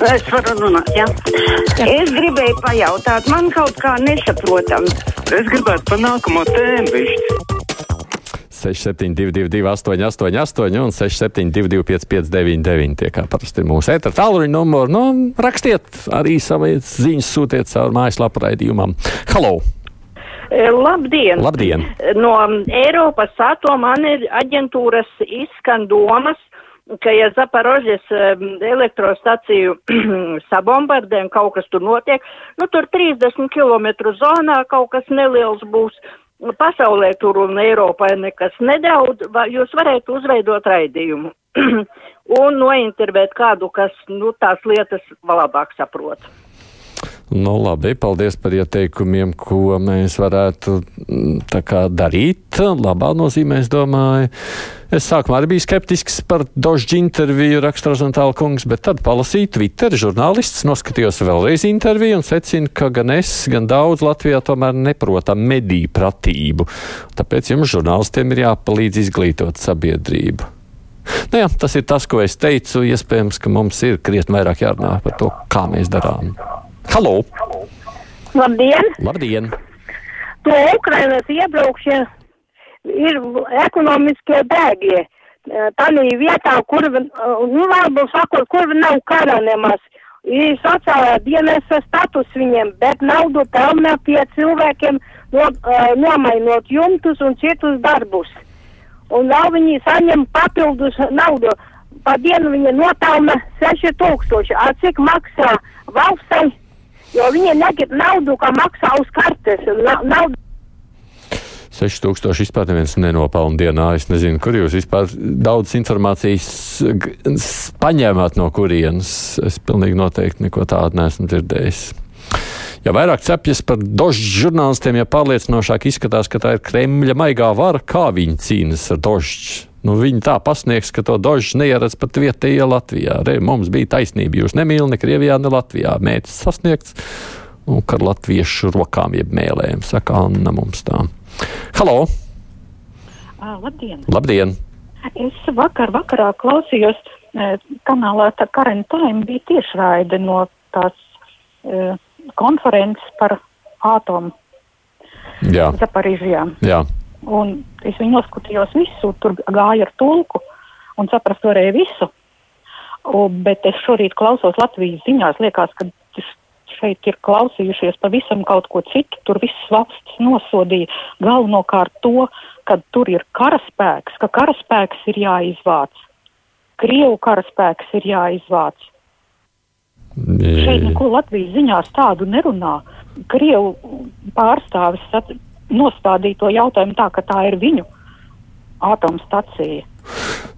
Es varu runāt, jā. jā. Es gribēju pajautāt, man kaut kā nesaprotam. Es gribētu par nākamo tēmu višķi. 6722, 888, un 672, 559, tie kā parasti ir mūsu ētra tālruņa numuri. Nu, rakstiet arī savas ziņas, sūtiet caur mājaslapu raidījumam. Halo! Labdien! Labdien! No Eiropas atoma aģentūras izskan domas, ka ja Zaporožas elektrostaciju sabombardē un kaut kas tur notiek, nu tur 30 km zonā kaut kas neliels būs. Pasaulē tur un Eiropā nekas nedaudz, jūs varētu uzveidot raidījumu un nointervēt kādu, kas nu, tās lietas labāk saprot. Nu, labi, paldies par ieteikumiem, ko mēs varētu mm, kā, darīt. Labā nozīmē, es domāju. Es sākumā arī biju skeptisks par Dožģa interviju, raksta Rozantāla kungs, bet tad palasīju Twitter žurnālists, noskatījos vēlreiz interviju un secinu, ka gan es, gan daudz Latvijā tomēr neprotam mediju pratību. Tāpēc jums žurnālistiem ir jāpalīdz izglītot sabiedrību. Nu jā, tas ir tas, ko es teicu. Iespējams, ka mums ir krietni vairāk jārunā par to, kā mēs darām. Halo! Labdien! Labdien! To Ukrainas iebraukšana ir ekonomiskie bēgļi. Tādā vietā, kur, nu, labi sakot, kur nav kara nemaz. Ir sociālā dienesta status viņiem, bet naudu pelna pie cilvēkiem, no, nomainot jumtus un citus darbus. Un vēl viņi saņem papildus naudu. Pa dienu viņa nopelna 6000. A cik maksā valstsai jo viņi negrib naudu, kā maksā uz kartes. Na, naudu. 6000 vispār neviens nenopelna dienā. Es nezinu, kur jūs vispār daudz informācijas paņēmāt no kurienes. Es pilnīgi noteikti neko tādu neesmu dzirdējis. Ja vairāk cepjas par dožu žurnālistiem, ja pārliecinošāk izskatās, ka tā ir Kremļa maigā vara, kā viņi cīnas ar dožu. Nu, viņi tā pasniegs, ka to dožu neieradz pat vietējā Latvijā. Re, mums bija taisnība, jūs nemīlat ne Krievijā, ne Latvijā. Mērķis sasniegts, un ar latviešu rokām jeb mēlēm, saka Anna mums tā. Halo! Uh, labdien! Labdien! Es vakar vakarā klausījos e, kanālā Karen Time bija tiešraide no tās e, konferences par ātomu. Jā. Zaparizijā. Jā. Un es viņu noskatījos visu, tur gāja ar tulku un saprast varēja visu. O, bet es šorīt klausos Latvijas ziņās, liekas, ka šeit ir klausījušies pavisam kaut ko citu. Tur viss valsts nosodīja galvenokārt to, ka tur ir karaspēks, ka karaspēks ir jāizvāc. Krievu karaspēks ir jāizvāc. Šeit neko Latvijas ziņās tādu nerunā. Krievu pārstāvis nostādīja to jautājumu tā, ka tā ir viņu atomstacija.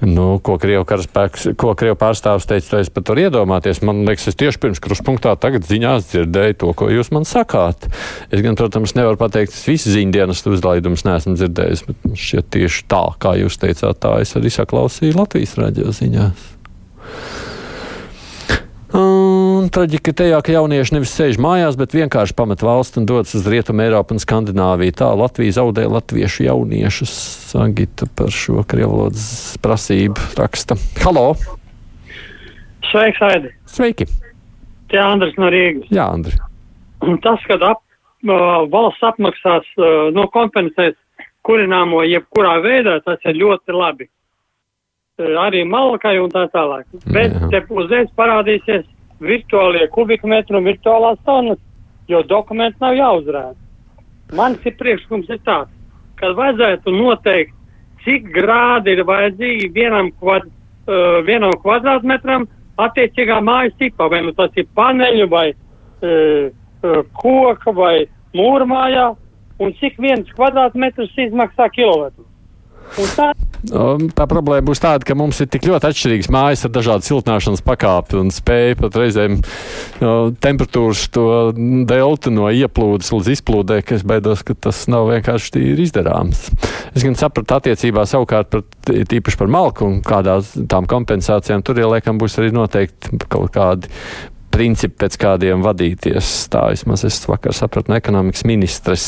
Nu, ko Krievijas pārstāvis teica, to es pat varu iedomāties. Man liekas, es tieši pirms kruspunktā tagad ziņās dzirdēju to, ko jūs man sakāt. Es gan, protams, nevaru pateikt, es visu ziņdienas uzlaidumus neesmu dzirdējis, bet šķiet tieši tā, kā jūs teicāt, tā es arī saklausīju Latvijas raidījā ziņās. Un traģika tajā, ka jaunieši nevis sēž mājās, bet vienkārši pamet valsts un dodas uz Rietumu Eiropu un Skandināviju. Tā Latvija zaudē latviešu jauniešus. Sagita par šo krievlodas prasību raksta. Halo! Sveiks, Aidi! Sveiki! Tie Andris no Rīgas. Jā, Andri. Tas, kad ap, valsts apmaksās, no kompensēs kurināmo jebkurā veidā, tas ir ļoti labi. Arī malkai un tā tālāk. Bet Jā. te uzreiz parādīsies virtuālie kubikmetri un virtuālās tonnas, jo dokumenti nav jāuzrāda. Mans ir priekšlikums ir tāds, ka vajadzētu noteikt, cik grādi ir vajadzīgi vienam, kvad, uh, vienam kvadrātmetram attiecīgā mājas tipā, vai nu tas ir paneļu vai uh, uh, koka vai mūrmājā, un cik viens kvadrātmetrs izmaksā kilometru. Un tā Tā problēma būs tāda, ka mums ir tik ļoti atšķirīgas mājas ar dažādu siltināšanas pakāpi un spēju pat reizēm no, temperatūras to deltu no ieplūdes līdz izplūdē, ka es baidos, ka tas nav vienkārši tīri izdarāms. Es gan sapratu attiecībā savukārt par, tīpaši par malku un kādās tām kompensācijām tur ieliekam būs arī noteikti kaut kādi principi, pēc kādiem vadīties. Tā vismaz es vakar sapratu no ekonomikas ministres.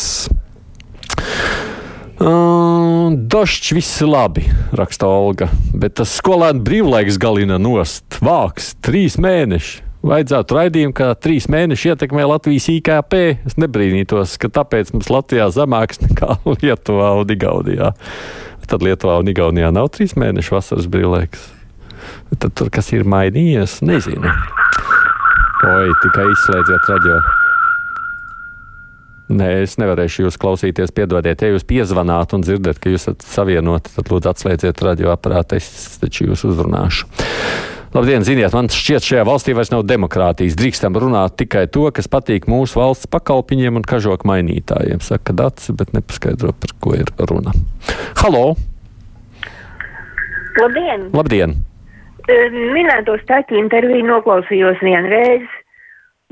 Uh, Došs viss labi, raksta Olga, bet tas skolēnu brīvlaiks galina nost. Vāks trīs mēneši. vajadzētu raidījumu, kā trīs mēneši ietekmē Latvijas IKP. Es nebrīnītos, ka tāpēc mums Latvijā zemāks nekā Lietuvā un Igaunijā. Tad Lietuvā un Igaunijā nav trīs mēnešu vasaras brīvlaiks. Tad tur kas ir mainījies, nezinu. Oi, tikai izslēdziet radio. Nē, es nevarēšu jūs klausīties, piedodiet, ja jūs piezvanāt un dzirdat, ka jūs esat savienoti, tad lūdzu atslēdziet radioaparātu, es taču jūs uzrunāšu. Labdien, ziniet, man šķiet, šajā valstī vairs nav demokrātijas. Drīkstam runāt tikai to, kas patīk mūsu valsts pakalpiņiem un kažoku mainītājiem, saka Dats, bet nepaskaidro, par ko ir runa. Halo! Labdien! Labdien! Minēto staķu interviju noklausījos vienreiz.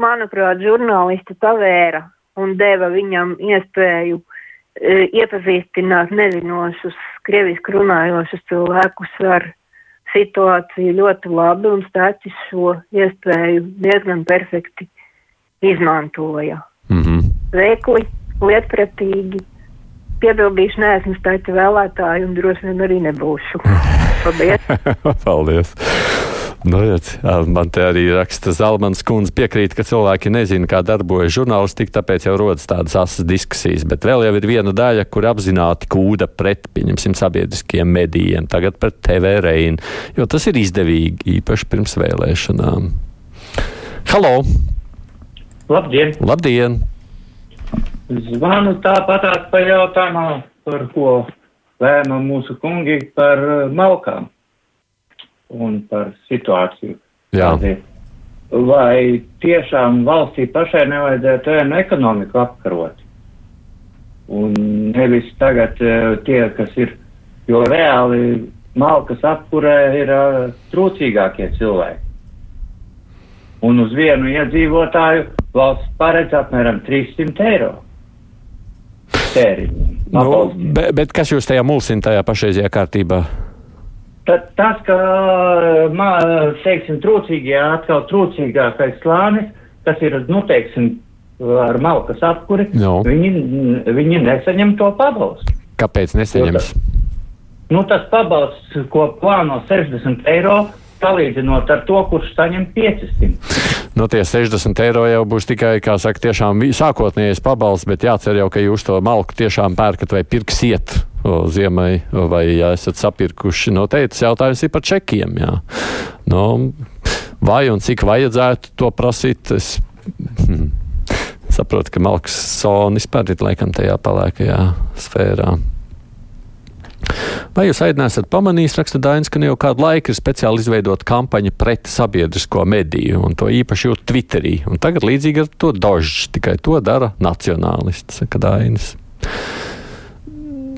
Manuprāt, žurnālisti pavēra un deva viņam iespēju e, iepazīstināt nezinošus, krieviski runājošus cilvēkus ar situāciju ļoti labi, un Stācis šo iespēju diezgan perfekti izmantoja. Mm -hmm. Veikli, lietpratīgi. Piebildīšu, neesmu Stāķa vēlētāji un droši vien arī nebūšu. Paldies! Paldies! Nu, man te arī raksta Zalmans kundze piekrīt, ka cilvēki nezina, kā darbojas žurnālistika, tāpēc jau rodas tādas asas diskusijas. Bet vēl jau ir viena daļa, kur apzināti kūda pret, pieņemsim, sabiedriskiem medijiem, tagad pret TV reinu, jo tas ir izdevīgi, īpaši pirms vēlēšanām. Halo! Labdien! Labdien! Zvanu tāpatās par jautājumu, par ko lēma mūsu kungi par malkām un par situāciju. Jā. Vai tiešām valstī pašai nevajadzētu ēnu ekonomiku apkarot? Un nevis tagad uh, tie, kas ir, jo reāli malkas apkurē ir uh, trūcīgākie cilvēki. Un uz vienu iedzīvotāju valsts paredz apmēram 300 eiro. Tēriņu. Nu, bet, bet kas jūs tajā mulsina tajā pašreizajā kārtībā? Tad, tas, ka mā, teiksim, trūcīgie, atkal trūcīgākais slānis, kas ir, nu, teiksim, ar malkas apkuri, no. viņi, viņi nesaņem to pabalstu. Kāpēc nesaņems? Nu, tas pabalsts, ko plāno 60 eiro, salīdzinot ar to, kurš saņem 500. Nu, tie 60 eiro jau būs tikai, kā saka, tiešām sākotnējais pabalsts, bet jācer jau, ka jūs to malku tiešām pērkat vai pirksiet ziemai, vai ja esat sapirkuši. Nu, teicis, jautājums ir par čekiem, jā. Nu, vai un cik vajadzētu to prasīt? Es, hmm, saprotu, ka malks sonis pērīt laikam tajā palēkajā sfērā. Vai jūs aidnē esat pamanījis, raksta Dainis, ka jau kādu laiku ir speciāli izveidota kampaņa pret sabiedrisko mediju, un to īpaši jūt Twitterī. Un tagad līdzīgi ar to dožs, tikai to dara nacionālists, saka Dainis.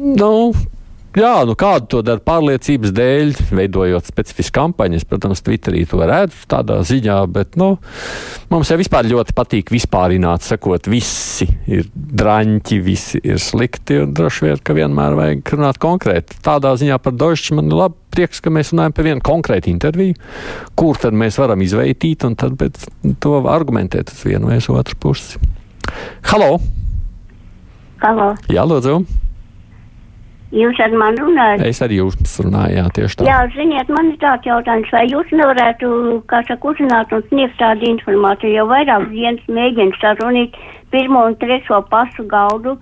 Nu, Jā, nu kādu to dara pārliecības dēļ, veidojot specifisku kampaņu. Es, protams, Twitterī to redzu tādā ziņā, bet nu, mums jau vispār ļoti patīk vispārināt, sakot, visi ir draņķi, visi ir slikti, un droši vien, ka vienmēr vajag runāt konkrēti. Tādā ziņā par Dožķi man ir labi prieks, ka mēs runājam par vienu konkrētu interviju, kur tad mēs varam izveitīt un tad to argumentēt uz vienu vai otru pusi. Halo! Halo! Jā, lūdzu! Jūs ar mani runājat? Es ar jums runāju, jā, tieši tā. Jā, ziniet, man ir tāds jautājums, vai jūs nevarētu, kā saka, uzzināt un sniegt tādu informāciju, jo vairāk dienas mēģina sarunīt pirmo un trešo pasu galdu.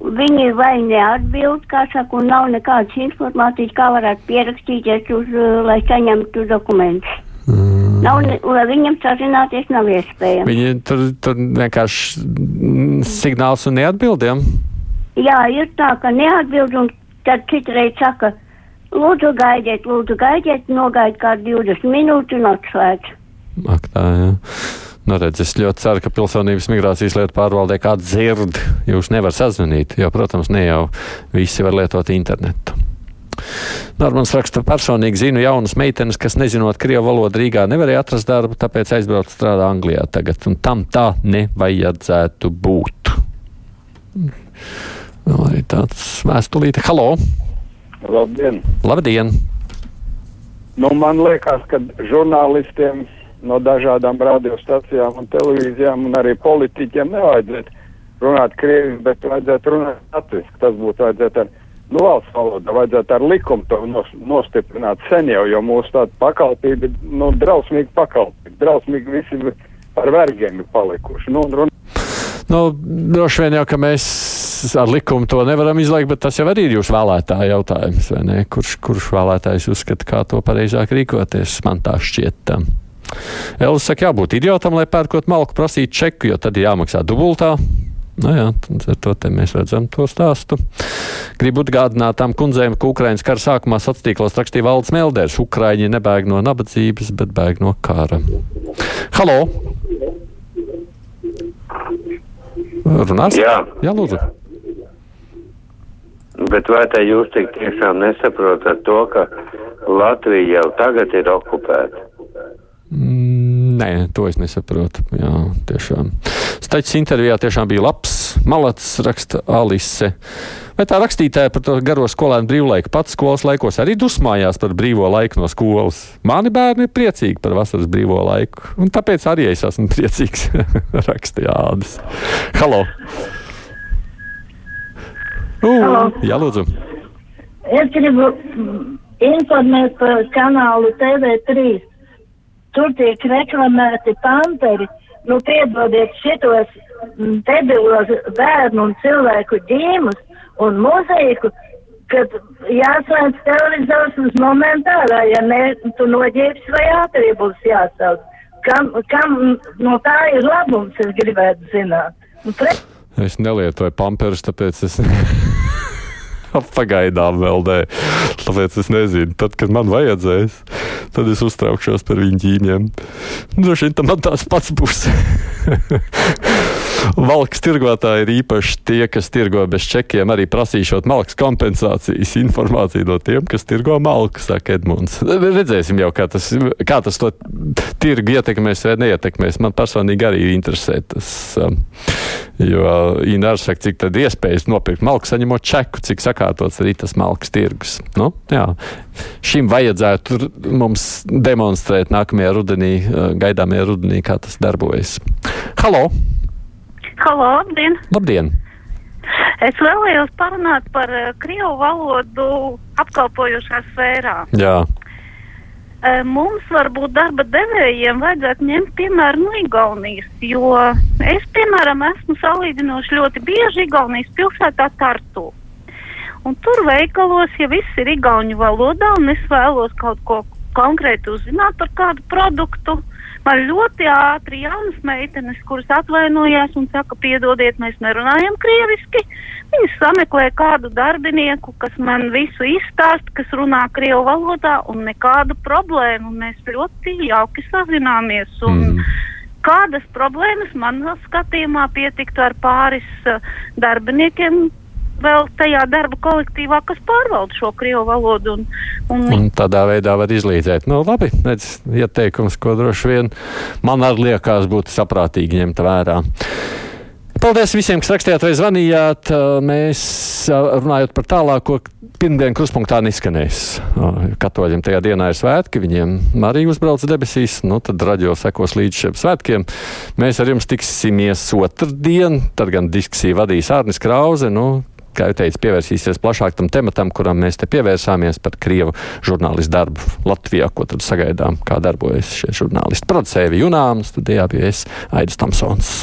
Viņi vai neatbild, kā saka, un nav nekādas informācijas, kā varētu pierakstīties uz, lai saņemtu dokumentus. Mm. Nav, lai viņam sazināties nav iespējams. Viņi tur, tur vienkārši signāls un neatbildiem. Jā, ir tā, ka neatbild un tad citreiz saka, lūdzu gaidiet, lūdzu gaidiet, nogaid kā 20 minūtes un atslēdz. Ak, tā, jā. Nu, redz, es ļoti ceru, ka pilsonības migrācijas lietu pārvaldē kāds dzird. Jūs nevar sazvanīt, jo, protams, ne jau visi var lietot internetu. Normāls raksta, personīgi zinu jaunas meitenes, kas nezinot krievu valodu Rīgā nevarēja atrast darbu, tāpēc aizbraukt strādā Anglijā tagad, un tam tā nevajadzētu būt. Vēl arī tāds vēstulīte. Halo! Labdien! Labdien! Nu, man liekas, ka žurnālistiem no dažādām radiostacijām un televīzijām un arī politiķiem nevajadzētu runāt krieviski, bet vajadzētu runāt latviski. Tas būtu vajadzētu ar nu, valsts valodā vajadzētu ar likumu to nos, nostiprināt sen jau, jo mūsu tāda pakalpība nu, drausmīga pakalpība. Drausmīgi visi par vergiem ir palikuši. Nu, un, Nu, droši vien jau, ka mēs ar likumu to nevaram izlaikt, bet tas jau arī ir jūsu vēlētāja jautājums, vai ne? Kurš, kurš vēlētājs uzskata, kā to pareizāk rīkoties? Man tā šķiet. Elvis saka, jābūt idiotam, lai pērkot malku prasītu čeku, jo tad ir jāmaksā dubultā. Nu jā, ar to mēs redzam to stāstu. Gribu atgādināt tām kundzēm, ka Ukraiņas kara sākumā sacīklos rakstīja valsts melders. Ukraiņi nebēg no nabadzības, bet bēg no kara. Halo! Runās? Jā. Jā, lūdzu. Bet vai tā jūs tik tiešām nesaprotat to, ka Latvija jau tagad ir okupēta? Mm, nē, to es nesaprotu. Jā, tiešām. Staķis intervijā tiešām bija labs. Malats raksta Alise. Vai tā rakstītāja par to garo skolēnu brīvlaiku pats skolas laikos arī dusmājās par brīvo laiku no skolas? Mani bērni ir priecīgi par vasaras brīvo laiku, un tāpēc arī es esmu priecīgs. Rakstīja Ādis. Halo! Halo. Jā, lūdzu. Es gribu mm, informēt par kanālu TV3. Tur tiek reklamēti pamperi. Nu, piedodiet šitos mm, debilos bērnu un cilvēku ģīmus un mūziku, kad jāslēdz televizors uz momentārā, ja ne, tu noģērbs vai ātrie būs jāsauc. Kam, kam no tā ir labums, es gribētu zināt. Pre... Es nelietoju pamperus, tāpēc es pagaidām vēl nē. Tāpēc es nezinu, tad, kad man vajadzēs, tad es uztraukšos par viņu ģīmiem. Droši vien tam tās pats būs. Valks tirgotāji ir īpaši tie, kas tirgo bez čekiem, arī prasīšot malkas kompensācijas informāciju no tiem, kas tirgo malku, saka Edmunds. Redzēsim jau, kā tas, kā tas to tirgu ietekmēs vai neietekmēs. Man personīgi arī interesē tas. Um, jo Inārs saka, cik tad iespējas nopirkt malku, saņemot čeku, cik sakārtots arī tas malkas tirgus. Nu, jā. Šim vajadzētu mums demonstrēt nākamajā rudenī, uh, gaidāmajā rudenī, kā tas darbojas. Halo! Halo, labdien! Labdien! Es vēlējos parunāt par uh, krievu valodu apkalpojošā sfērā. Jā. Uh, mums varbūt darba devējiem vajadzētu ņemt piemēru no Igaunijas, jo es, piemēram, esmu salīdzinoši ļoti bieži Igaunijas pilsētā Tartu. Un tur veikalos, ja viss ir igauņu valodā un es vēlos kaut ko konkrēti uzzināt par kādu produktu, man ļoti ātri jaunas meitenes, kuras atvainojās un saka, piedodiet, mēs nerunājam krieviski. Viņas sameklē kādu darbinieku, kas man visu izstāst, kas runā krievu valodā un nekādu problēmu. Mēs ļoti jauki sazināmies. Un, mm. Kādas problēmas manā skatījumā pietiktu ar pāris uh, darbiniekiem, vēl tajā darba kolektīvā, kas pārvalda šo krievu valodu. Un, un... un tādā veidā var izlīdzēt. Nu, labi, redz, ieteikums, ko droši vien man arī liekas būtu saprātīgi ņemt vērā. Paldies visiem, kas rakstījāt vai zvanījāt. Mēs runājot par tālāko, pirmdien kruspunktā neskanēs. Katoļiem tajā dienā ir svētki, viņiem arī uzbrauc debesīs, nu tad raģio sekos līdz šiem svētkiem. Mēs ar jums tiksimies otrdien, tad gan diskusiju vadīs Ārnis Krauze. Nu, kā jau teicu, pievērsīsies plašāk tam tematam, kuram mēs te pievērsāmies par Krievu žurnālistu darbu Latvijā, ko tad sagaidām, kā darbojas šie žurnālisti. Producēja Junāms, studijā bija es Aidis Tamsons.